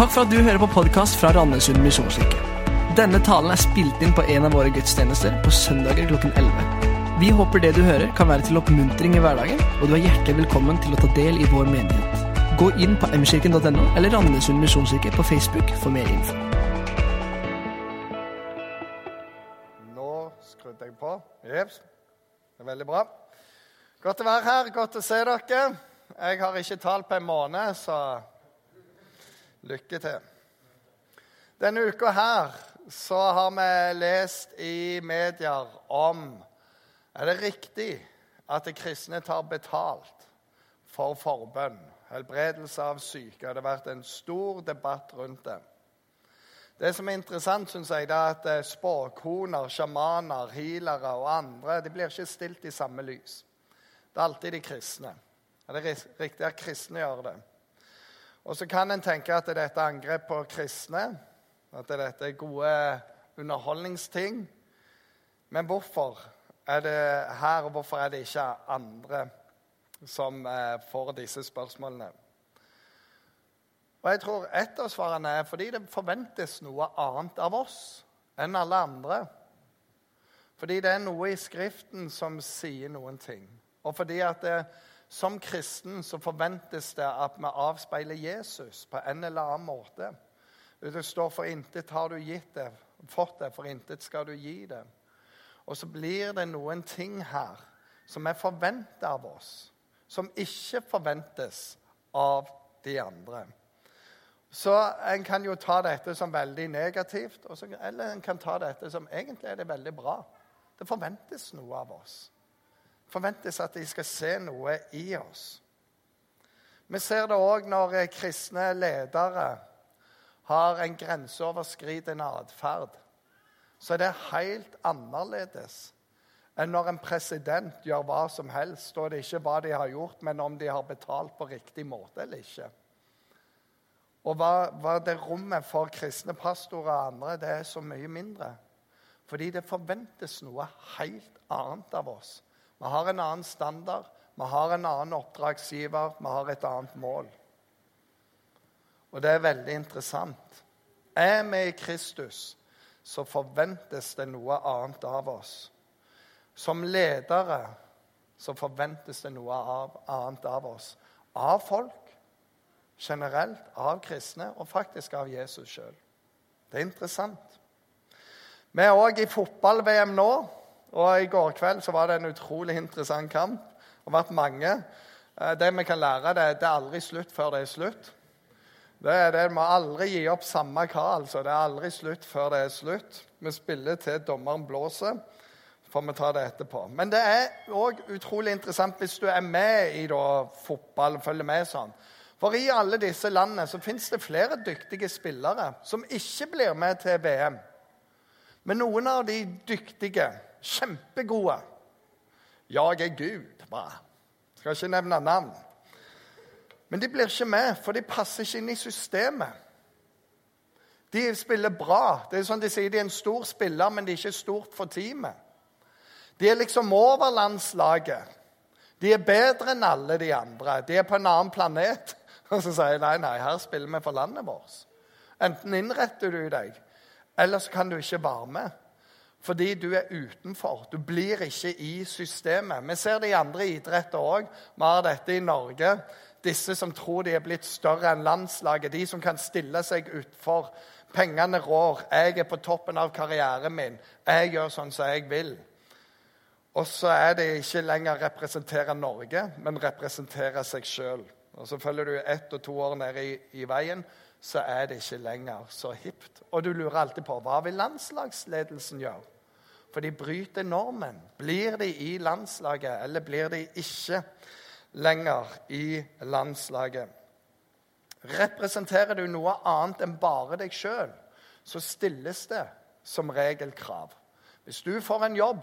Takk for at du hører på podkast fra Randesund misjonskirke. Denne talen er spilt inn på en av våre gudstjenester på søndager klokken 11. Vi håper det du hører, kan være til oppmuntring i hverdagen, og du er hjertelig velkommen til å ta del i vår menighet. Gå inn på mkirken.no eller Randesund misjonskirke på Facebook for mer info. Nå skrudde jeg på. Jeps. Det er veldig bra. Godt å være her. Godt å se dere. Jeg har ikke talt på en måned, så lykke til. Denne uka her så har vi lest i medier om Er det riktig at de kristne tar betalt for forbønn, helbredelse av syke? Det har vært en stor debatt rundt det. Det som er interessant, synes jeg, er at eh, spåkoner, sjamaner, healere og andre de blir ikke stilt i samme lys. Det er alltid de kristne. Er det riktig at kristne gjør det? Og så kan en tenke at dette er angrep på kristne, at dette er gode underholdningsting. Men hvorfor er det her, og hvorfor er det ikke andre som eh, får disse spørsmålene? Og jeg tror Et av svarene er fordi det forventes noe annet av oss enn alle andre. Fordi det er noe i Skriften som sier noen ting. Og fordi at det, som kristen så forventes det at vi avspeiler Jesus på en eller annen måte. Det står 'for intet har du gitt det, fått det, for intet skal du gi det'. Og så blir det noen ting her som er forventa av oss, som ikke forventes av de andre. Så en kan jo ta dette som veldig negativt, eller en kan ta dette som egentlig er det veldig bra. Det forventes noe av oss. Forventes at de skal se noe i oss. Vi ser det òg når kristne ledere har en grenseoverskridende atferd. Så er det helt annerledes enn når en president gjør hva som helst, og det er ikke hva de har gjort, men om de har betalt på riktig måte eller ikke. Og hva, hva det rommet for kristne pastorer og andre det er så mye mindre. Fordi det forventes noe helt annet av oss. Vi har en annen standard, vi har en annen oppdragsgiver, vi har et annet mål. Og det er veldig interessant. Er vi i Kristus, så forventes det noe annet av oss. Som ledere så forventes det noe annet av oss. Av folk generelt av kristne og faktisk av Jesus sjøl. Det er interessant. Vi er òg i fotball-VM nå, og i går kveld så var det en utrolig interessant kamp. Det har vært mange. Eh, det vi kan lære, det, det er aldri slutt før det er slutt. Det er det, Vi må aldri gi opp samme hva. altså. Det er aldri slutt før det er slutt. Vi spiller til dommeren blåser. får vi ta det etterpå. Men det er òg utrolig interessant hvis du er med i da, fotball, følger med sånn. For i alle disse landene så fins det flere dyktige spillere som ikke blir med til VM. Men noen av de dyktige, kjempegode Jeg er Gud, bare. Skal ikke nevne navn. Men de blir ikke med, for de passer ikke inn i systemet. De spiller bra. Det er sånn De sier de er en stor spiller, men de er ikke stort for teamet. De er liksom over landslaget. De er bedre enn alle de andre. De er på en annen planet. Og så sier de nei, nei, her spiller vi for landet vårt. Enten innretter du deg, eller så kan du ikke være med. Fordi du er utenfor. Du blir ikke i systemet. Vi ser det i andre idretter òg. Vi har dette i Norge. Disse som tror de er blitt større enn landslaget. De som kan stille seg utfor. Pengene rår. Jeg er på toppen av karrieren min. Jeg gjør sånn som jeg vil. Og så er det ikke lenger representere Norge, men representere seg sjøl. Og så følger du ett og to år ned i, i, veien, så er det ikke lenger så hipt. Og du lurer alltid på hva vil landslagsledelsen gjøre? For de bryter normen. Blir de i landslaget, eller blir de ikke lenger i landslaget? Representerer du noe annet enn bare deg sjøl, så stilles det som regel krav. Hvis du får en jobb,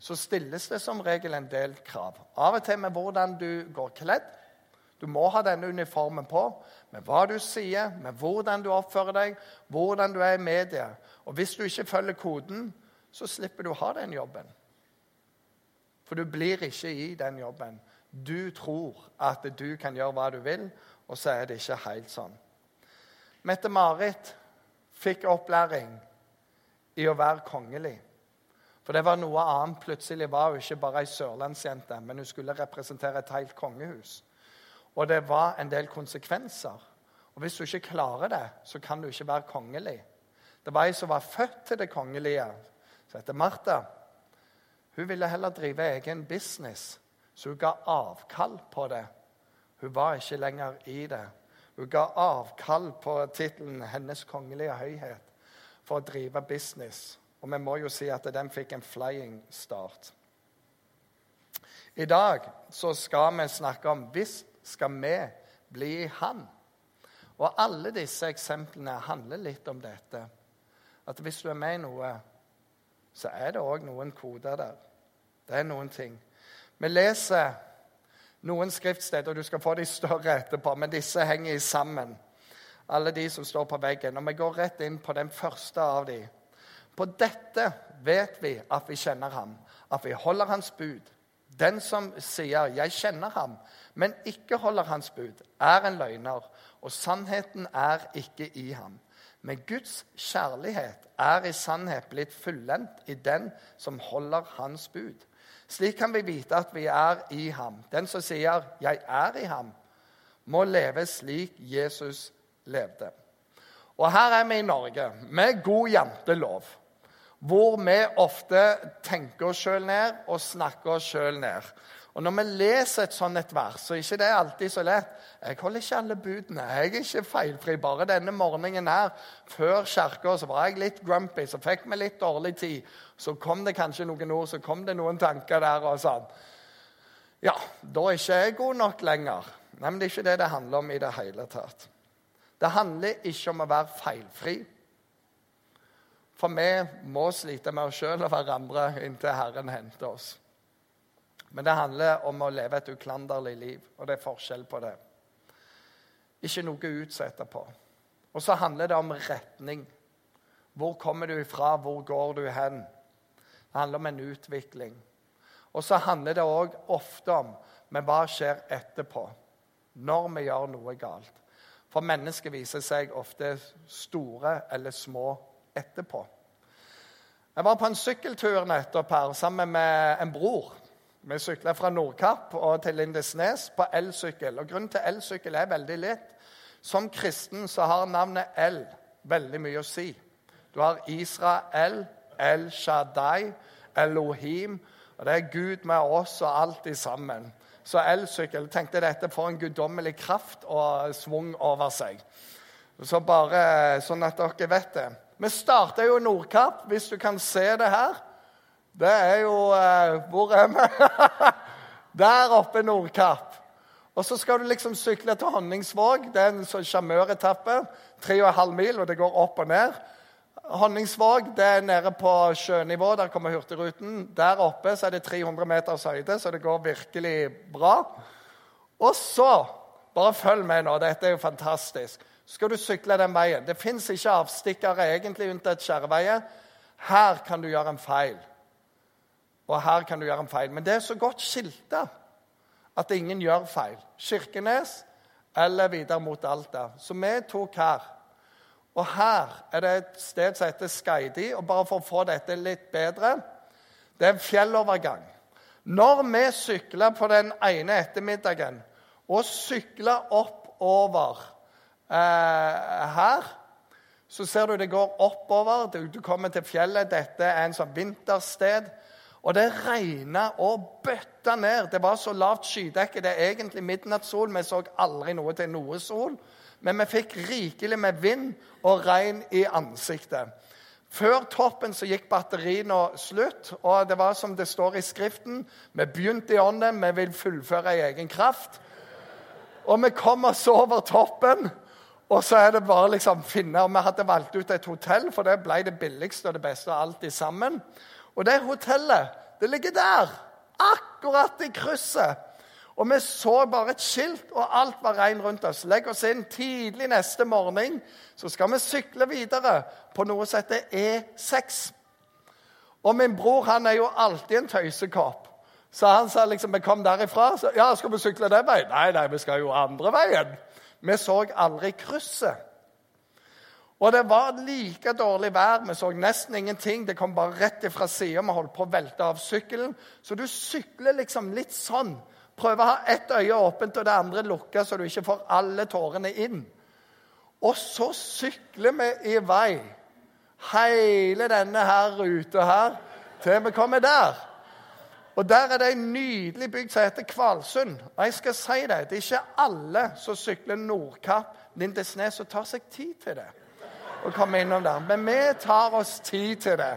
så stilles det som regel en del krav. Av og til med hvordan du går kledd, du må ha denne uniformen på med hva du sier, med hvordan du oppfører deg, hvordan du er i media. Og hvis du ikke følger koden, så slipper du å ha den jobben. For du blir ikke i den jobben. Du tror at du kan gjøre hva du vil, og så er det ikke helt sånn. Mette-Marit fikk opplæring i å være kongelig. For det var noe annet. Plutselig var hun ikke bare ei sørlandsjente, men hun skulle representere et helt kongehus. Og det var en del konsekvenser. Og hvis du ikke klarer det, så kan du ikke være kongelig. Det var ei som var født til det kongelige, som heter Martha. Hun ville heller drive egen business, så hun ga avkall på det. Hun var ikke lenger i det. Hun ga avkall på tittelen 'Hennes kongelige høyhet' for å drive business. Og vi må jo si at den fikk en flying start. I dag så skal vi snakke om hvis skal vi bli Han. Og alle disse eksemplene handler litt om dette. At hvis du er med i noe, så er det òg noen koder der. Det er noen ting. Vi leser noen skriftsteder, og du skal få de større etterpå, men disse henger sammen. Alle de som står på veggen. Og vi går rett inn på den første av de. På dette vet vi at vi kjenner ham, at vi holder hans bud. Den som sier 'jeg kjenner ham', men ikke holder hans bud, er en løgner, og sannheten er ikke i ham. Men Guds kjærlighet er i sannhet blitt fullendt i den som holder hans bud. Slik kan vi vite at vi er i ham. Den som sier 'jeg er i ham', må leve slik Jesus levde. Og her er vi i Norge med god jantelov, hvor vi ofte tenker oss sjøl ned og snakker oss sjøl ned. Og Når vi leser et sånt et vers, så er ikke det alltid så lett. Jeg holder ikke alle budene. Jeg er ikke feilfri. Bare denne morgenen her, før kirka, så var jeg litt grumpy, så fikk vi litt dårlig tid. Så kom det kanskje noen ord, så kom det noen tanker der og sånn. Ja, da er ikke jeg god nok lenger. Nei, men Det er ikke det det handler om i det hele tatt. Det handler ikke om å være feilfri. For vi må slite med oss sjøl og hverandre inntil Herren henter oss. Men det handler om å leve et uklanderlig liv, og det er forskjell på det. Ikke noe å utsette på. Og så handler det om retning. Hvor kommer du ifra? Hvor går du hen? Det handler om en utvikling. Og så handler det òg ofte om men hva skjer etterpå, når vi gjør noe galt. For mennesker viser seg ofte store eller små etterpå. Jeg var på en sykkeltur nettopp her sammen med en bror. Vi sykla fra Nordkapp til Lindesnes på elsykkel. Og Grunnen til elsykkel er veldig lett. Som kristen så har navnet El veldig mye å si. Du har Israel, El Shaddai, Elohim. Og det er Gud med oss og alltid sammen. Så elsykkel tenkte dette får en guddommelig kraft og svung over seg. Så bare sånn at dere vet det. Vi starta jo Nordkapp, hvis du kan se det her. Det er jo eh, Hvor er vi? Der oppe Nordkapp. Og så skal du liksom sykle til Honningsvåg. Det er en sånn sjarmøretappe. Tre og en halv mil, og det går opp og ned. Honningsvåg det er nede på sjønivå. Der kommer Hurtigruten. Der oppe så er det 300 meters høyde, så det går virkelig bra. Og så Bare følg med nå. Dette er jo fantastisk. Skal du sykle den veien. Det fins ikke avstikkere egentlig unntatt skjæreveier. Her kan du gjøre en feil og her kan du gjøre en feil. Men det er så godt skilta at ingen gjør feil. Kirkenes eller videre mot Alta. Så vi tok her. Og her er det et sted som heter Skaidi. Og bare for å få dette litt bedre Det er en fjellovergang. Når vi sykla på den ene ettermiddagen og sykla oppover eh, her så ser du det går oppover. Du, du kommer til fjellet. Dette er en sånn vintersted. Og det regna og bøtta ned. Det var så lavt skydekke. Det er egentlig midnattssol. Vi så aldri noe til noe sol. Men vi fikk rikelig med vind og regn i ansiktet. Før toppen så gikk batteriene slutt, og det var som det står i Skriften Vi begynte i ånden, vi vil fullføre i egen kraft. Og vi kom oss over toppen, og så er det bare liksom finne og Vi hadde valgt ut et hotell, for det ble det billigste og det beste alt sammen. Og det hotellet det ligger der, akkurat i krysset. Og vi så bare et skilt, og alt var regn rundt oss. Legg oss inn tidlig neste morgen, så skal vi sykle videre på noe som heter E6. Og min bror han er jo alltid en tøysekopp. Så han sa liksom, vi kom derifra. Så, ja, skal vi sykle den veien? Nei, nei, vi skal jo andre veien. Vi så aldri krysset. Og det var like dårlig vær. Vi så nesten ingenting. Det kom bare rett ifra sida. Vi holdt på å velte av sykkelen. Så du sykler liksom litt sånn. Prøver å ha ett øye åpent og det andre lukka, så du ikke får alle tårene inn. Og så sykler vi i vei hele denne her ruta her til vi kommer der. Og Der er det en nydelig bygd som heter Kvalsund. Og jeg skal si det, det er ikke alle som sykler Nordkapp, Lindesnes, og tar seg tid til det. Å komme innom der. Men vi tar oss tid til det.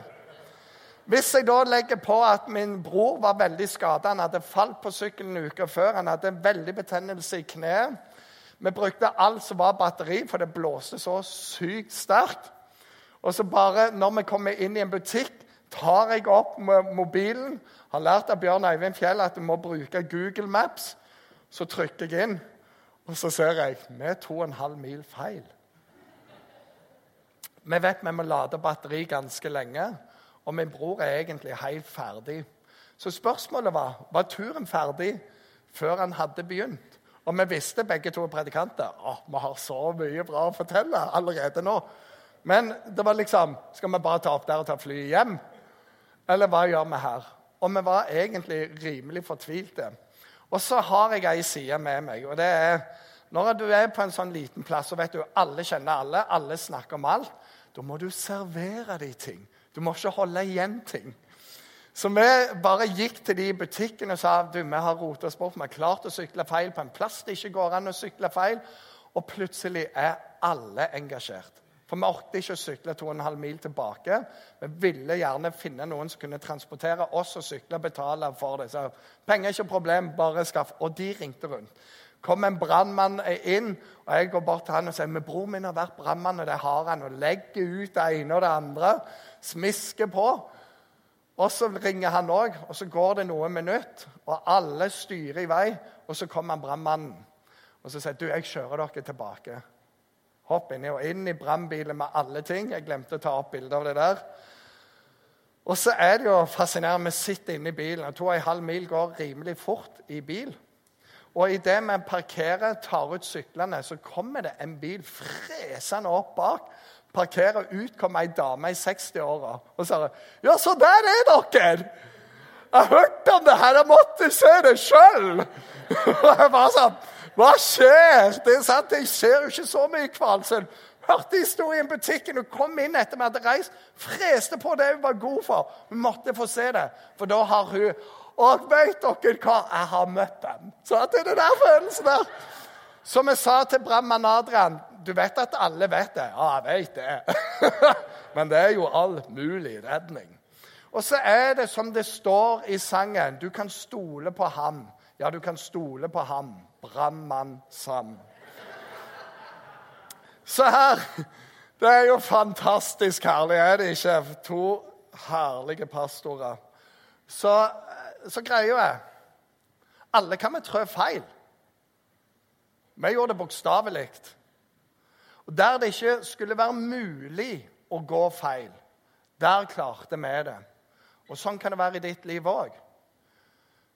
Hvis jeg da legger på at min bror var veldig skada, han hadde falt på sykkelen en uke før, han hadde veldig betennelse i kneet Vi brukte alt som var batteri, for det blåste så sykt sterkt. Og så bare når vi kommer inn i en butikk, tar jeg opp mobilen. Har lært av Bjørn Eivind Fjell at du må bruke Google Maps. Så trykker jeg inn, og så ser jeg vi er 2,5 mil feil. Vi vet vi må lade batteri ganske lenge, og min bror er egentlig helt ferdig. Så spørsmålet var var turen ferdig før han hadde begynt. Og vi visste begge to predikanter at vi har så mye bra å fortelle allerede nå. Men det var liksom Skal vi bare ta opp der og ta flyet hjem? Eller hva gjør vi her? Og vi var egentlig rimelig fortvilte. Og så har jeg ei side med meg. og det er Når du er på en sånn liten plass og vet du alle kjenner alle, alle snakker om alt, da må du servere de ting. Du må ikke holde igjen ting. Så vi bare gikk til de butikkene og sa du, vi har rota oss bort. Vi har klart å sykle feil på en plass det ikke går an å sykle feil. Og plutselig er alle engasjert. For vi orket ikke å sykle 2,5 mil tilbake. Vi ville gjerne finne noen som kunne transportere oss og sykle og betale for det. Så penger er ikke problem, bare skaff. Og de ringte rundt. Kom en brannmann inn, og jeg går bort til han og sier men bror min har vært brannmann, og det har han. Og legger ut det ene og det andre. Smisker på. Og så ringer han òg, og så går det noen minutter, og alle styrer i vei. Og så kommer brannmannen og så sier du, jeg kjører dere tilbake. Hopp inni og inn i brannbilen med alle ting. Jeg glemte å ta opp bilde av det der. Og så er det jo fascinerende. Vi sitter inne i bilen. og To og en halv mil går rimelig fort i bil. Og idet vi parkerer, tar ut syklene, så kommer det en bil fresende opp bak. Parkerer ut, kommer ei dame i 60-åra og sier 'Ja, så der er dere!' Jeg har hørt om det her, jeg måtte se det sjøl! Og jeg bare sånn hva skjer? Det er sant, Jeg ser jo ikke så mye Kvalsund. Hørte historien i butikken og kom inn etter vi hadde reist. Freste på det hun var god for. Hun måtte få se det, for da har hun Og vet dere hva? Jeg har møtt dem. Så det er den der følelsen der. Som jeg sa til Bramman Adrian Du vet at alle vet det? Ja, jeg vet det. Men det er jo all mulig redning. Og så er det som det står i sangen, du kan stole på ham. Ja, du kan stole på ham. Bramman Sam. Så her Det er jo fantastisk herlig, er det ikke? To herlige pastorer. Så, så greia er Alle kan vi trø feil. Vi gjorde det bokstavelig. Og Der det ikke skulle være mulig å gå feil, der klarte vi det. Og Sånn kan det være i ditt liv òg.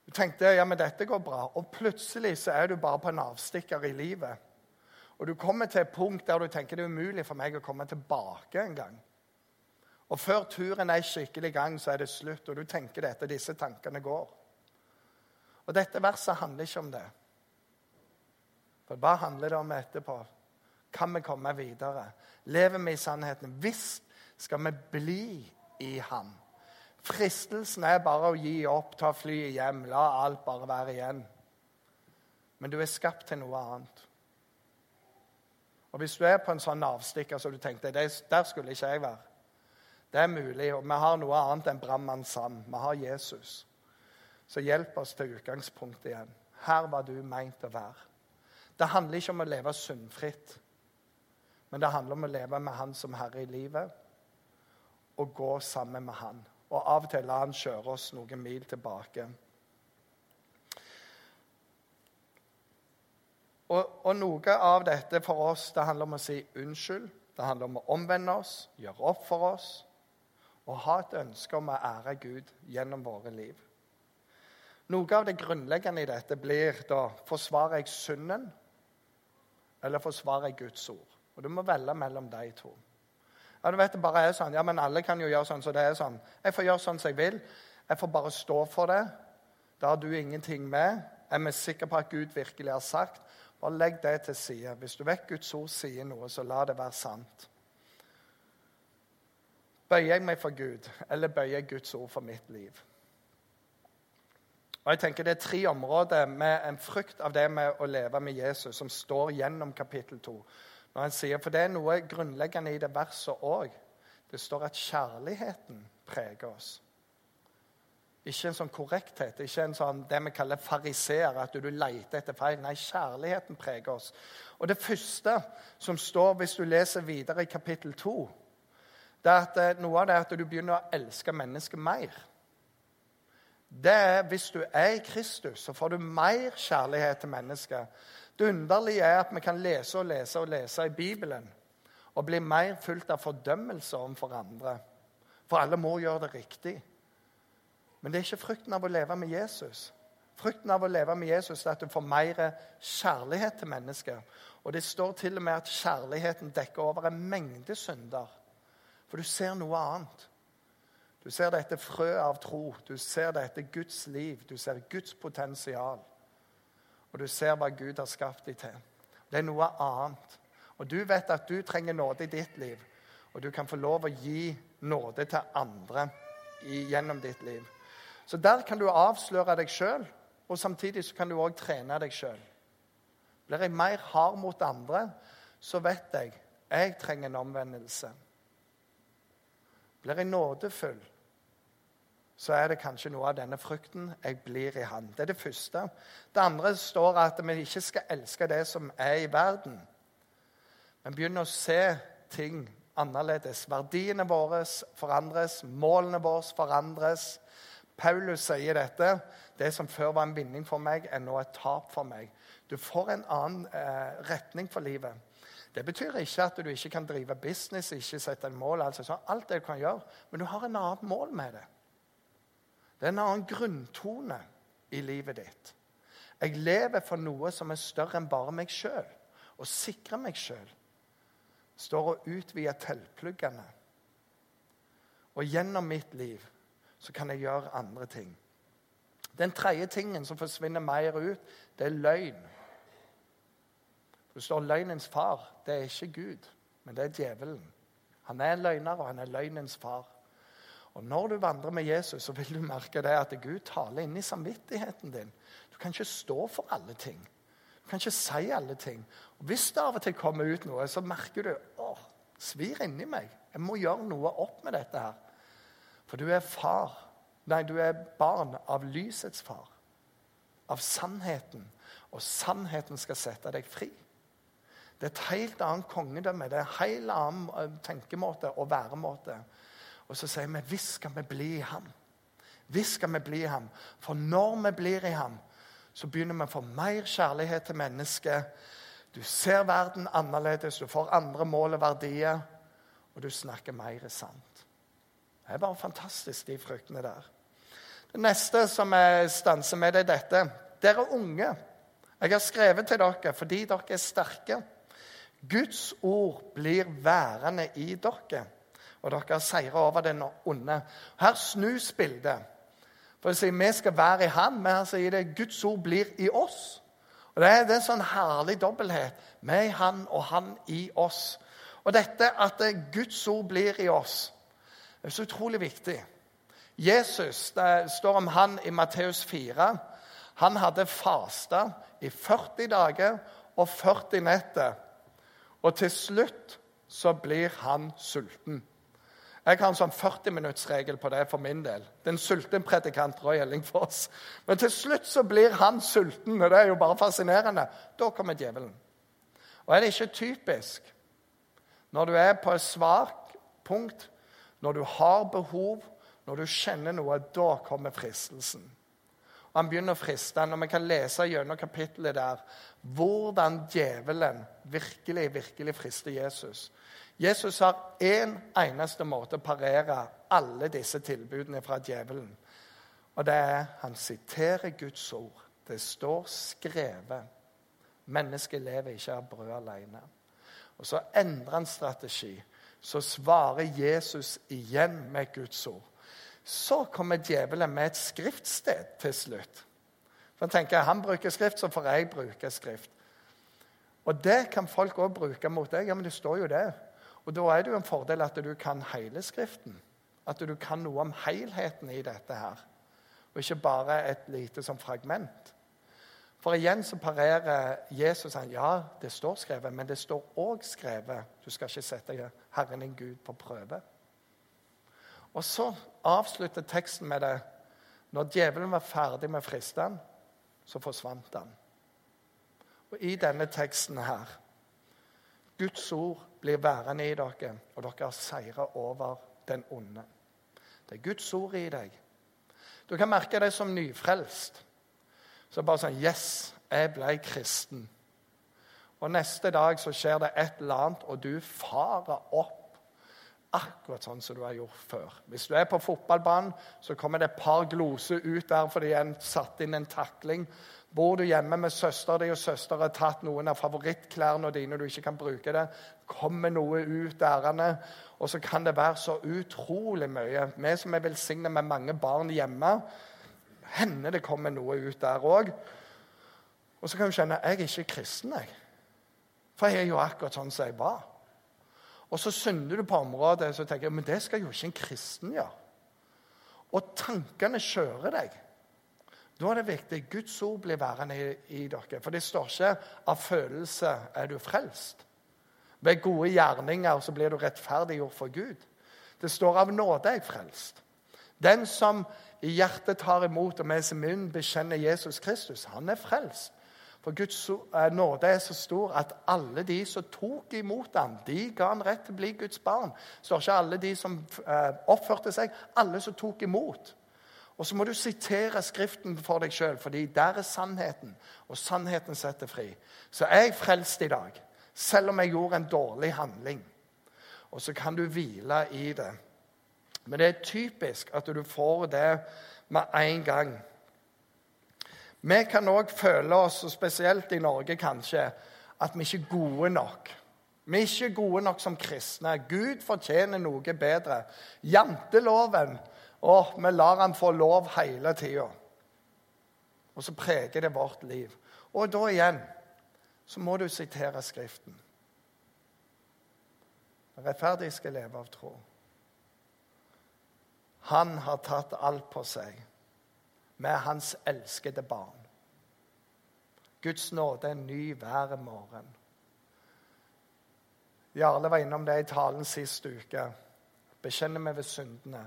Du tenkte ja, men dette går bra, og plutselig så er du bare på en avstikker i livet. Og du kommer til et punkt der du tenker det er umulig for meg å komme tilbake en gang. Og før turen er skikkelig i gang, så er det slutt, og du tenker dette, disse tankene går. Og dette verset handler ikke om det. For hva handler det om etterpå? Kan vi komme videre? Lever vi i sannheten? Hvis skal vi bli i ham. Fristelsen er bare å gi opp, ta flyet hjem, la alt bare være igjen. Men du er skapt til noe annet. Og Hvis du er på en sånn avstikker som så du tenkte der skulle ikke jeg være Det er mulig, og vi har noe annet enn brannmann Sand. Vi har Jesus. Så hjelp oss til utgangspunktet igjen. Her var du meint å være. Det handler ikke om å leve syndfritt, men det handler om å leve med Han som Herre i livet og gå sammen med Han og av og til la han kjøre oss noen mil tilbake. Og, og, noe av dette for oss det handler om å si unnskyld. Det handler om å omvende oss, gjøre opp for oss og ha et ønske om å ære Gud gjennom våre liv. Noe av det grunnleggende i dette blir da forsvarer jeg synden, eller forsvarer jeg Guds ord? Og Du må velge mellom de to. Ja, du vet det bare er sånn. Ja, men alle kan jo gjøre sånn, så det er sånn. Jeg får gjøre sånn som jeg vil. Jeg får bare stå for det. Da har du ingenting med. Er vi sikre på at Gud virkelig har sagt? Bare legg det til side. Hvis du vet Guds ord sier noe, så la det være sant. Bøyer jeg meg for Gud, eller bøyer jeg Guds ord for mitt liv? Og jeg tenker Det er tre områder med en frykt av det med å leve med Jesus som står gjennom kapittel 2. Når han sier, For det er noe grunnleggende i det verset òg. Det står at kjærligheten preger oss. Ikke en sånn korrekthet, ikke en sånn det vi kaller fariseer, at du leter etter feil. Nei, kjærligheten preger oss. Og det første som står hvis du leser videre i kapittel 2, det er at eh, noe av det er at du begynner å elske mennesket mer. Det er Hvis du er i Kristus, så får du mer kjærlighet til mennesket. Det underlige er at vi kan lese og lese og lese i Bibelen og bli mer fullt av fordømmelse overfor andre. For alle må gjøre det riktig. Men det er ikke frykten av å leve med Jesus. Frykten av å leve med Jesus er at du får mer kjærlighet til mennesker. Og det står til og med at kjærligheten dekker over en mengde synder. For du ser noe annet. Du ser dette frø av tro. Du ser dette Guds liv. Du ser Guds potensial. Og du ser hva Gud har skapt deg til. Det er noe annet. Og du vet at du trenger nåde i ditt liv. Og du kan få lov å gi nåde til andre gjennom ditt liv. Så der kan du avsløre deg sjøl, og samtidig så kan du òg trene deg sjøl. Blir jeg mer hard mot andre, så vet jeg jeg trenger en omvendelse. Blir jeg nådefull, så er det kanskje noe av denne frukten jeg blir i Han. Det er det første. Det andre står at vi ikke skal elske det som er i verden, men begynne å se ting annerledes. Verdiene våre forandres, målene våre forandres. Paulus sier dette. Det som før var en vinning for meg, er nå et tap for meg. Du får en annen eh, retning for livet. Det betyr ikke at du ikke kan drive business, ikke sette en mål. Altså, så alt det du kan gjøre, Men du har en annen mål med det. Det er en annen grunntone i livet ditt. Jeg lever for noe som er større enn bare meg sjøl, og sikrer meg sjøl. Står og utvider teltpluggene. Og gjennom mitt liv så kan jeg gjøre andre ting. Den tredje tingen som forsvinner mer ut, det er løgn. Det står løgnens far. Det er ikke Gud, men det er djevelen. Han er en løgner, og han er løgnens far. Og Når du vandrer med Jesus, så vil du merke det at Gud taler inni samvittigheten din. Du kan ikke stå for alle ting. Du kan ikke si alle ting. Og Hvis det av og til kommer ut noe, så merker du åh, svir inni meg. Jeg må gjøre noe opp med dette her. For du er far. Nei, du er barn av lysets far. Av sannheten. Og sannheten skal sette deg fri. Det er et helt annet kongedømme. Det er en helt annen eh, tenkemåte og væremåte. Og så sier vi hvis skal vi bli i ham. Hvis skal vi bli i ham. For når vi blir i ham, så begynner vi å få mer kjærlighet til mennesket. Du ser verden annerledes, du får andre mål og verdier, og du snakker mer sant. Det er bare fantastisk, de fruktene der. Det neste som jeg stanser med, det er dette. Dere unge. Jeg har skrevet til dere fordi dere er sterke. Guds ord blir værende i dere, og dere seirer over den onde. Her snus bildet. For å si vi skal være i Han, men her sier det Guds ord blir i oss. Og Det er, det en sånn herlig dobbelthet. Vi i Han og Han i oss. Og dette at Guds ord blir i oss, det er så utrolig viktig. Jesus, Det står om han i Matteus 4. Han hadde fasta i 40 dager og 40 netter. Og til slutt så blir han sulten. Jeg har en sånn 40-minuttsregel på det for min del. Den sulten predikant Roy Ellingfoss. Men til slutt så blir han sulten, og det er jo bare fascinerende. Da kommer djevelen. Og er det ikke typisk når du er på et svakt punkt, når du har behov, når du kjenner noe, da kommer fristelsen. Og Han begynner å friste. Når vi kan lese gjennom kapittelet der hvordan djevelen virkelig, virkelig frister Jesus. Jesus har én en eneste måte å parere alle disse tilbudene fra djevelen. Og det er han siterer Guds ord. Det står skrevet. Mennesket lever ikke av brød alene. Og så endrer han strategi. så svarer Jesus igjen med Guds ord. Så kommer djevelen med et skriftsted til slutt. For Han tenker han bruker skrift, så får jeg bruke skrift. Og det kan folk òg bruke mot deg. Ja, men det står jo det. Og da er det jo en fordel at du kan hele Skriften. At du kan noe om helheten i dette her. Og ikke bare et lite som fragment. For igjen så parerer Jesus han, ja, det står skrevet, men det står òg skrevet du skal ikke sette Herren din Gud på prøve. Og så avslutter teksten med det. Når djevelen var ferdig med fristene, så forsvant han. Og i denne teksten her Guds ord blir værende i dere, og dere har seira over den onde. Det er Guds ord i deg. Du kan merke deg som nyfrelst. Så bare sånn Yes, jeg ble kristen. Og neste dag så skjer det et eller annet, og du farer opp akkurat sånn som du har gjort før. Hvis du er på fotballbanen, så kommer det et par gloser ut der fordi en satt inn en takling. Bor du hjemme med søstera di, og søstera har tatt noen av favorittklærne dine, og du ikke kan bruke det, kommer noe ut ærende. og så kan det være så utrolig mye. Vi som er velsignet med mange barn hjemme, hender det kommer noe ut der òg. Og så kan du kjenne jeg er ikke kristen, jeg. For jeg er jo akkurat sånn som jeg var. Og så synder du på området, så tenker jeg men det skal jo ikke en kristen gjøre. Og tankene kjører deg. Da er det viktig Guds ord blir værende i, i dere. For det står ikke av følelse er du frelst. Ved gode gjerninger så blir du rettferdiggjort for Gud. Det står av nåde er jeg frelst. Den som i hjertet tar imot og med sin munn bekjenner Jesus Kristus, han er frelst. For Guds eh, nåde er så stor at alle de som tok imot ham, de ga han rett til å bli Guds barn. Så det er ikke alle de som eh, oppførte seg, alle som tok imot. Og så må du sitere Skriften for deg sjøl, fordi der er sannheten. Og sannheten setter fri. Så er jeg frelst i dag, selv om jeg gjorde en dårlig handling. Og så kan du hvile i det. Men det er typisk at du får det med en gang. Vi kan òg føle oss, og spesielt i Norge kanskje, at vi ikke er gode nok. Vi er ikke gode nok som kristne. Gud fortjener noe bedre. Janteloven Å, vi lar han få lov hele tida. Og så preger det vårt liv. Og da igjen så må du sitere Skriften. Rettferdig skal leve av tro. Han har tatt alt på seg med hans elskede barn. Guds nåde er ny hver morgen. Jarle var innom det i talen sist uke. Bekjenner vi ved syndene,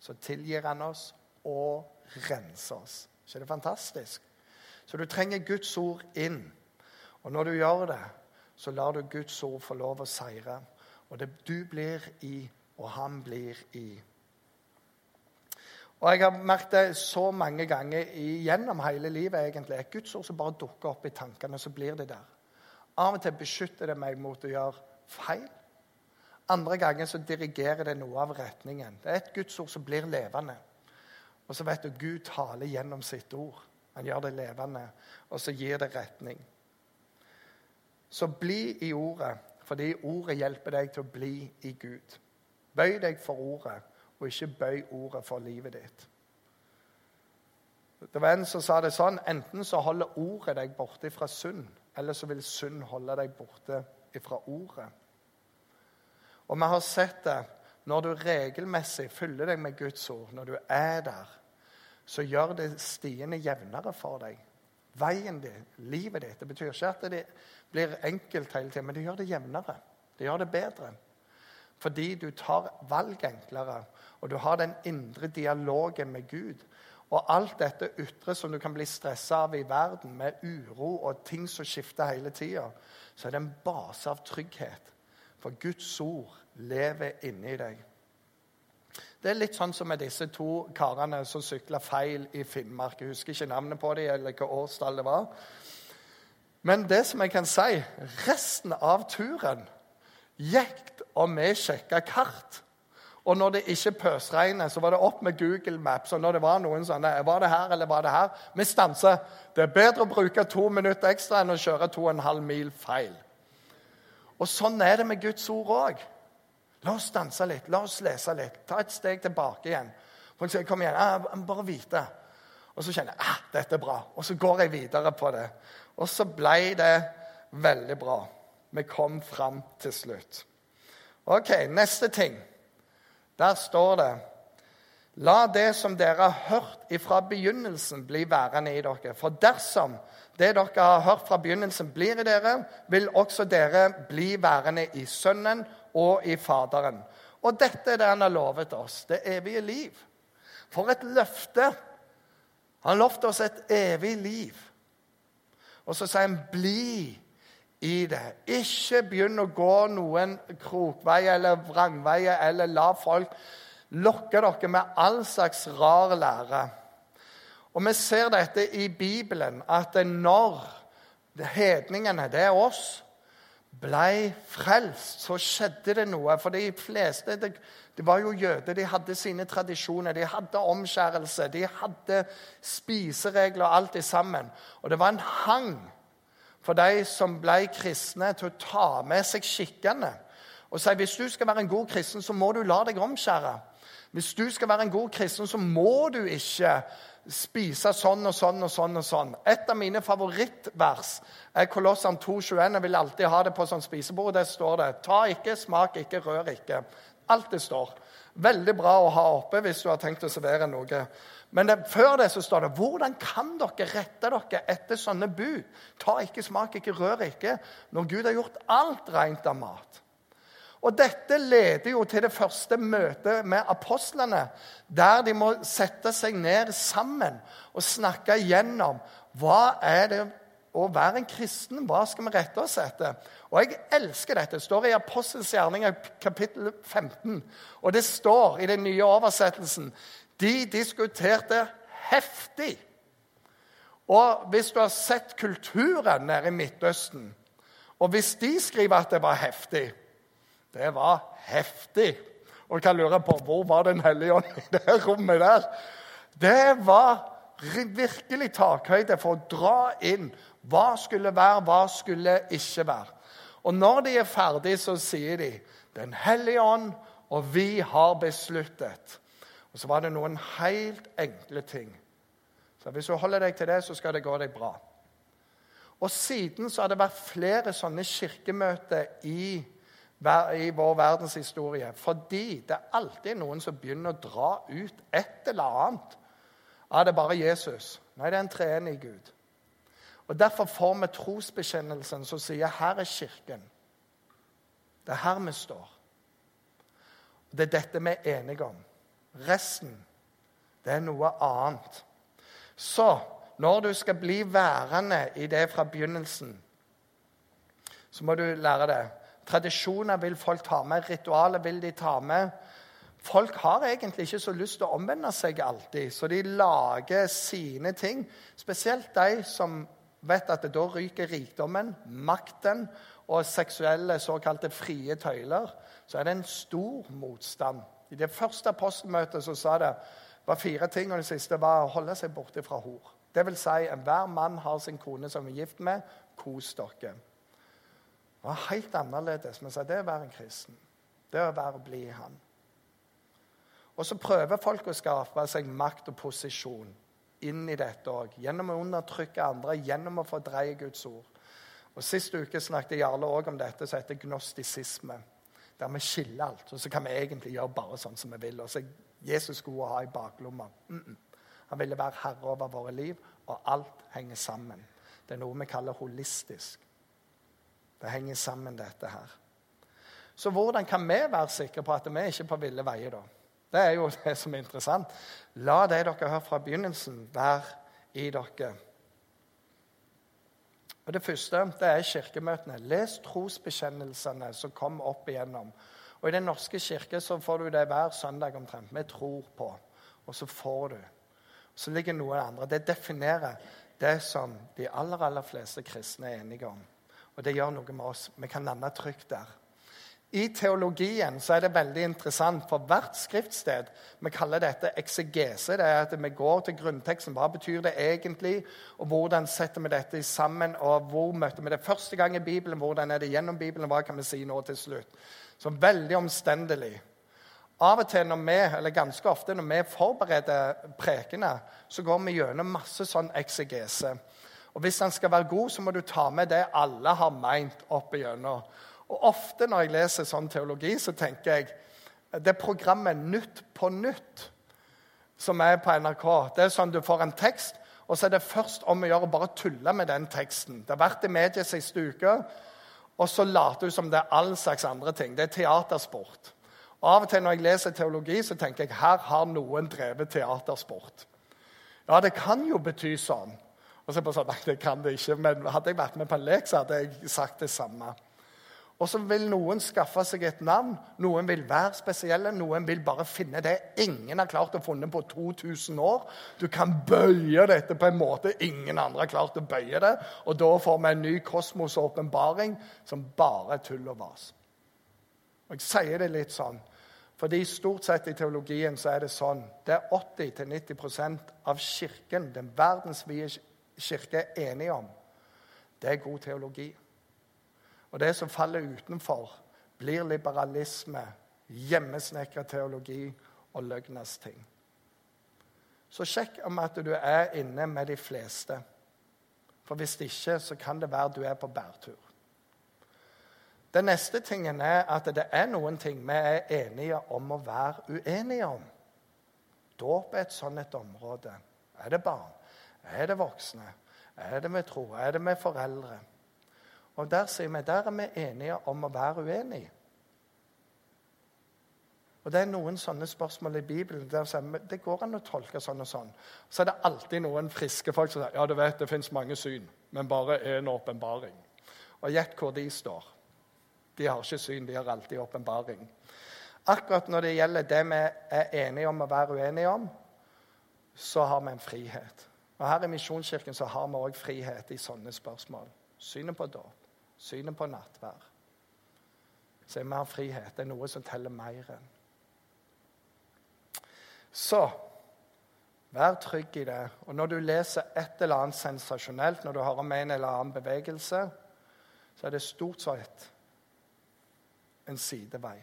så tilgir han oss og renser oss. ikke det fantastisk? Så du trenger Guds ord inn. Og når du gjør det, så lar du Guds ord få lov å seire. Og det du blir i, og han blir i. Og Jeg har merket det så mange ganger gjennom hele livet egentlig, Et gudsord som bare dukker opp i tankene, så blir det der. Av og til beskytter det meg mot å gjøre feil. Andre ganger så dirigerer det noe av retningen. Det er et gudsord som blir levende. Og så vet du, Gud taler gjennom sitt ord. Han gjør det levende, og så gir det retning. Så bli i ordet, fordi ordet hjelper deg til å bli i Gud. Bøy deg for ordet og ikke bøy ordet for livet ditt. Det var en som sa det sånn Enten så holder ordet deg borte fra synd, eller så vil synd holde deg borte fra ordet. Og vi har sett det når du regelmessig fyller deg med Guds ord, når du er der, så gjør det stiene jevnere for deg. Veien din, livet ditt. Det betyr ikke at det blir enkelt hele tiden, men det gjør det jevnere. Det gjør det bedre. Fordi du tar valg enklere, og du har den indre dialogen med Gud. Og alt dette ytre som du kan bli stressa av i verden, med uro og ting som skifter hele tida, så er det en base av trygghet. For Guds ord lever inni deg. Det er litt sånn som med disse to karene som sykla feil i Finnmark. Jeg husker ikke navnet på dem eller hvilket årstall det var. Men det som jeg kan si, resten av turen gikk og vi sjekka kart. Og når det ikke pøsregnet, så var det opp med Google Maps. Og når det var noen sånne Var det her, eller var det her? Vi stanser. Det er bedre å bruke to minutter ekstra enn å kjøre to og en halv mil feil. Og sånn er det med Guds ord òg. La oss stanse litt, la oss lese litt. Ta et steg tilbake igjen. Folk sier 'kom igjen', ah, bare vite. Og så kjenner jeg ah, dette er bra. Og så går jeg videre på det. Og så ble det veldig bra. Vi kom fram til slutt. Ok, neste ting. Der står det La det som dere har hørt ifra begynnelsen, bli værende i dere. For dersom det dere har hørt fra begynnelsen, blir i dere, vil også dere bli værende i Sønnen og i Faderen. Og dette er det han har lovet oss, det evige liv. For et løfte! Han lovte oss et evig liv. Og så sier han 'bli i det'. Ikke begynn å gå noen krokveier eller vrangveier eller la folk lokke dere med all slags rar lære. Og vi ser dette i Bibelen, at når hedningene, det er oss, ble frelst, så skjedde det noe. For de fleste det, det var jo jøder. De hadde sine tradisjoner, de hadde omskjærelse, de hadde spiseregler og alt det sammen. Og det var en hang for de som ble kristne, til å ta med seg skikkene. Og si hvis du skal være en god kristen, så må du la deg omskjære. Hvis du skal være en god kristen, så må du ikke spise sånn og sånn og sånn. og sånn. Et av mine favorittvers er Kolossan 2,21. Jeg vil alltid ha det på sånn spisebord. Der står det 'Ta ikke, smak ikke, rør ikke'. Alt det står. Veldig bra å ha oppe hvis du har tenkt å servere noe. Men det, før det så står det 'Hvordan kan dere rette dere etter sånne bud?' 'Ta ikke, smak ikke, rør ikke', når Gud har gjort alt rent av mat. Og Dette leder jo til det første møtet med apostlene, der de må sette seg ned sammen og snakke igjennom hva er det å være en kristen. Hva skal vi rette oss etter? Og Jeg elsker dette. Det står i Apostels gjerninger kapittel 15. Og det står i den nye oversettelsen De diskuterte heftig. Og hvis du har sett kulturen nede i Midtøsten, og hvis de skriver at det var heftig det var heftig. Og jeg kan lure på hvor var Den hellige ånd i det rommet der? Det var virkelig takhøyde for å dra inn hva skulle være, hva skulle ikke være. Og når de er ferdige, så sier de Den hellige ånd og vi har besluttet. Og så var det noen helt enkle ting. Så hvis du holder deg til det, så skal det gå deg bra. Og siden så har det vært flere sånne kirkemøter i i vår verdenshistorie. Fordi det er alltid noen som begynner å dra ut et eller annet. Er det bare Jesus? Nei, det er en treenig Gud. Og Derfor får vi trosbekjennelsen som sier her er Kirken. Det er her vi står. Det er dette vi er enige om. Resten, det er noe annet. Så når du skal bli værende i det fra begynnelsen, så må du lære det. Tradisjoner vil folk ta med, ritualer vil de ta med. Folk har egentlig ikke så lyst til å omvende seg alltid, så de lager sine ting. Spesielt de som vet at da ryker rikdommen, makten og seksuelle såkalte frie tøyler. Så er det en stor motstand. I det første apostelmøtet så sa det var fire ting, og det siste var å holde seg borte fra hor. Det vil si, enhver mann har sin kone som er gift med. Kos dere. Det var helt annerledes. Men så det å være en kristen, det er å være og bli Han. Og så prøver folk å skape seg makt og posisjon inn i dette òg. Gjennom å undertrykke andre, gjennom å fordreie Guds ord. Og Sist uke snakket Jarle òg om dette som heter gnostisisme. Der vi skiller alt, og så kan vi egentlig gjøre bare sånn som vi vil. Og så er Jesus å ha i baklomma. Mm -mm. Han ville være herre over våre liv, og alt henger sammen. Det er noe vi kaller holistisk. Det henger sammen, dette her. Så hvordan kan vi være sikre på at vi ikke er på ville veier, da? Det er jo det som er interessant. La det dere har hørt fra begynnelsen, være i dere. Og Det første det er kirkemøtene. Les trosbekjennelsene som kom opp igjennom. Og I Den norske kirke så får du det hver søndag omtrent. Vi tror på, og så får du. Så ligger noe andre. Det definerer det som de aller, aller fleste kristne er enige om. Og det gjør noe med oss. Vi kan lande trygt der. I teologien så er det veldig interessant, for hvert skriftsted Vi kaller dette eksegese. Det er at vi går til grunnteksten. Hva betyr det egentlig? Og hvordan setter vi dette sammen? Og hvor møter vi det første gang i Bibelen? Hvordan er det gjennom Bibelen? Hva kan vi si nå til slutt? Så veldig omstendelig. Av og til, når vi, eller ganske ofte når vi forbereder prekene, så går vi gjennom masse sånn eksegese. Og Hvis den skal være god, så må du ta med det alle har meint opp igjennom. Og Ofte når jeg leser sånn teologi, så tenker jeg det programmet Nytt på nytt som er på NRK, det er sånn du får en tekst, og så er det først om å gjøre å bare tulle med den teksten. Det har vært i media siste uke, og så later du som det er all slags andre ting. Det er teatersport. Og Av og til når jeg leser teologi, så tenker jeg her har noen drevet teatersport. Ja, det kan jo bety sånn. Og så er det bare sånn, nei, det kan det ikke, Men hadde jeg vært med på en lek, så hadde jeg sagt det samme. Og så vil noen skaffe seg et navn. Noen vil være spesielle. Noen vil bare finne det ingen har klart å funne på 2000 år. Du kan bøye dette på en måte ingen andre har klart å bøye det. Og da får vi en ny kosmosåpenbaring som bare er tull og vas. Og Jeg sier det litt sånn, fordi stort sett i teologien så er det sånn Det er 80-90% av kirken, den verdensvide kirke, er enige om. Det er god teologi. Og det som faller utenfor, blir liberalisme, hjemmesnekra teologi og løgnas ting. Så sjekk om at du er inne med de fleste. For hvis ikke, så kan det være du er på bærtur. Den neste tingen er at det er noen ting vi er enige om å være uenige om. Dåp er et sånt et område. Er det barn? Er det voksne? Er det med tro? Er det med foreldre? Og der sier vi der er vi enige om å være uenige. Og Det er noen sånne spørsmål i Bibelen der sier det går an å tolke sånn og sånn. Så er det alltid noen friske folk som sier ja, du vet, det fins mange syn, men bare én åpenbaring. Og gjett hvor de står. De har ikke syn, de har alltid åpenbaring. Akkurat når det gjelder det vi er enige om å være uenige om, så har vi en frihet. Og Her i Misjonskirken så har vi òg frihet i sånne spørsmål. Synet på dåp synet på nattvær, så er mer frihet. Det er noe som teller mer enn. Så vær trygg i det. Og når du leser et eller annet sensasjonelt, når du har om en eller annen bevegelse, så er det stort sett en sidevei.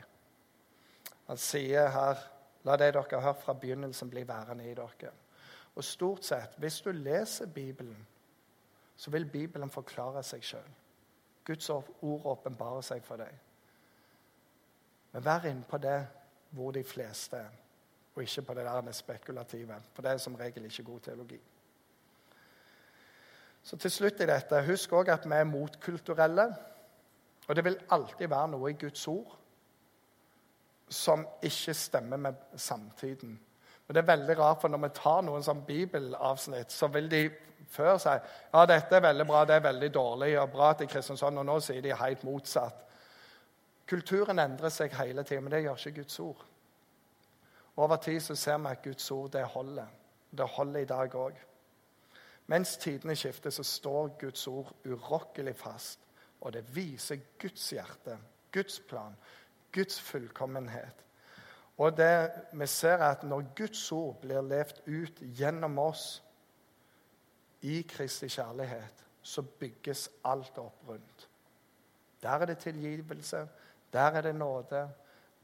Han sier her La det dere har hørt fra begynnelsen, bli værende i dere. Og stort sett, hvis du leser Bibelen, så vil Bibelen forklare seg sjøl. Guds ord åpenbarer seg for deg. Men vær inne på det hvor de fleste er, og ikke på det der spekulative. For det er som regel ikke god teologi. Så til slutt i dette, Husk òg at vi er motkulturelle. Og det vil alltid være noe i Guds ord som ikke stemmer med samtiden. Men det er veldig rart, for når vi tar noen sånn bibelavsnitt, så vil de før si ja, dette er veldig bra, det er veldig dårlig, og bra til Kristiansand. Og nå sier de helt motsatt. Kulturen endrer seg hele tiden, men det gjør ikke Guds ord. Over tid så ser vi at Guds ord det holder. Det holder i dag òg. Mens tidene skifter, så står Guds ord urokkelig fast. Og det viser Guds hjerte, Guds plan, Guds fullkommenhet. Og det, vi ser er at når Guds ord blir levd ut gjennom oss, i Kristi kjærlighet, så bygges alt opp rundt. Der er det tilgivelse, der er det nåde,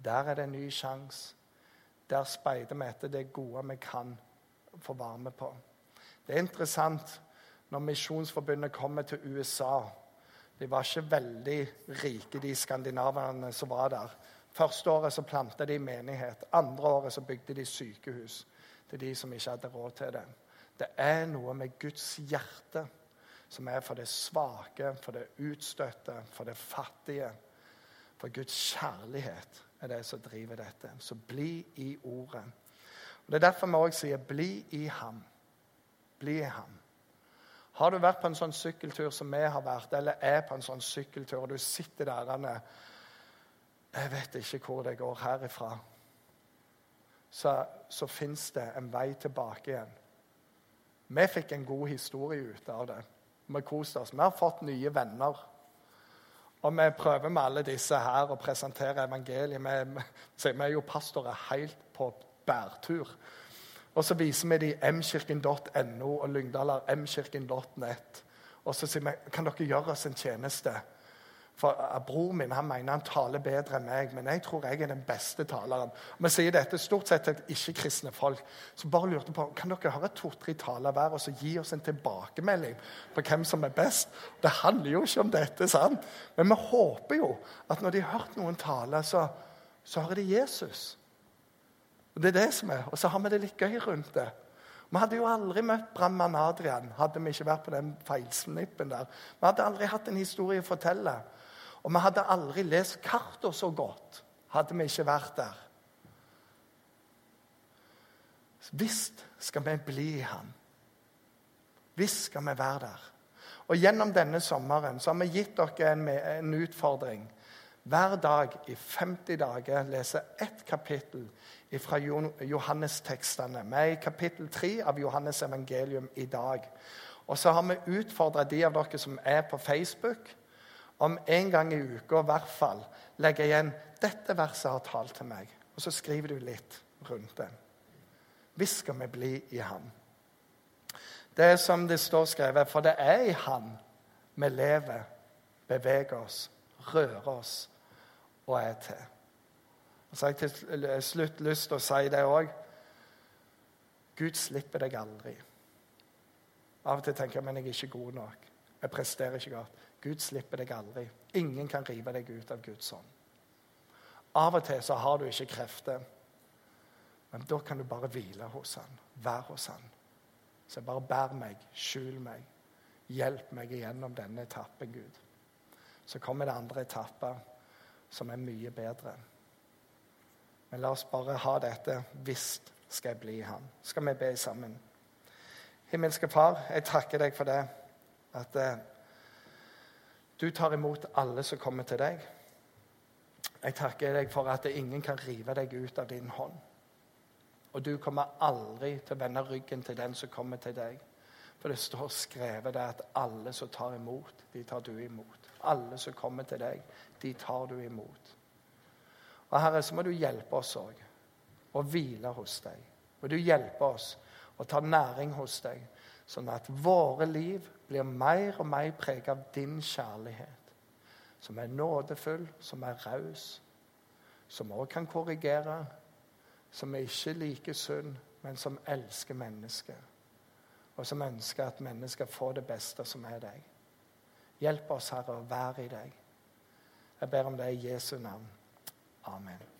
der er det en ny sjanse. Der speider vi etter det gode vi kan få være med på. Det er interessant når Misjonsforbundet kommer til USA. De var ikke veldig rike, de skandinaverne som var der. Første året så planta de menighet. Andre året så bygde de sykehus til de som ikke hadde råd til det. Det er noe med Guds hjerte som er for det svake, for det utstøtte, for det fattige. For Guds kjærlighet er det som driver dette. Så bli i Ordet. Og Det er derfor vi òg sier 'bli i ham'. Bli i ham. Har du vært på en sånn sykkeltur som vi har vært, eller er på en sånn sykkeltur, og du sitter der og Jeg vet ikke hvor det går herifra. Så, så fins det en vei tilbake igjen. Vi fikk en god historie ut av det. Vi koste oss. Vi har fått nye venner. Og vi prøver med alle disse her å presentere evangeliet. Vi, vi, er jo pastorer helt på bærtur. Og så viser vi dem mkirken.no og lyngdaler mkirken.net. Og så sier vi kan dere gjøre oss en tjeneste. For uh, Bror min han mener han taler bedre enn meg, men jeg tror jeg er den beste taleren. Vi sier dette stort sett til ikke-kristne folk. Så bare lurte på, Kan dere høre to-tre taler hver og så gi oss en tilbakemelding på hvem som er best? Det handler jo ikke om dette, sant? Men vi håper jo at når de har hørt noen tale, så, så hører de Jesus. Og det er det som er. Og så har vi det litt gøy rundt det. Vi hadde jo aldri møtt brannmann Adrian hadde vi ikke vært på den feilsnippen der. Vi hadde aldri hatt en historie å fortelle. Og vi hadde aldri lest kartene så godt hadde vi ikke vært der. Visst skal vi bli i Han. Visst skal vi være der. Og Gjennom denne sommeren så har vi gitt dere en, en utfordring. Hver dag i 50 dager lese ett kapittel fra Johannes-tekstene. Vi er i kapittel 3 av Johannes evangelium i dag. Og så har vi utfordra de av dere som er på Facebook, om en gang i uka i hvert fall legge igjen 'Dette verset har talt til meg.' Og så skriver du litt rundt det. Hvis skal vi bli i Han. Det er som det står skrevet, for det er i Han vi lever, beveger oss, rører oss og er til. Og så har jeg til slutt lyst til å si det òg. Gud slipper deg aldri. Av og til tenker jeg men jeg er ikke god nok. Jeg presterer ikke godt. Gud slipper deg aldri. Ingen kan rive deg ut av Guds ånd. Av og til så har du ikke krefter, men da kan du bare hvile hos han, være hos han. Så bare bær meg, skjul meg, hjelp meg igjennom denne etappen, Gud. Så kommer det andre etapper som er mye bedre. Men la oss bare ha dette. 'hvis skal jeg bli han. Skal vi be sammen? Himmelske Far, jeg takker deg for det. At eh, du tar imot alle som kommer til deg. Jeg takker deg for at ingen kan rive deg ut av din hånd. Og du kommer aldri til å vende ryggen til den som kommer til deg. For det står skrevet der at alle som tar imot, de tar du imot. Alle som kommer til deg, de tar du imot. Og Herre, så må du hjelpe oss òg å hvile hos deg. Må du hjelpe oss å ta næring hos deg, sånn at våre liv blir mer og mer preget av din kjærlighet. Som er nådefull, som er raus, som òg kan korrigere, som er ikke like sunn, men som elsker mennesker. Og som ønsker at mennesker får det beste som er deg. Hjelp oss, Herre, å være i deg. Jeg ber om det i Jesu navn. Amen.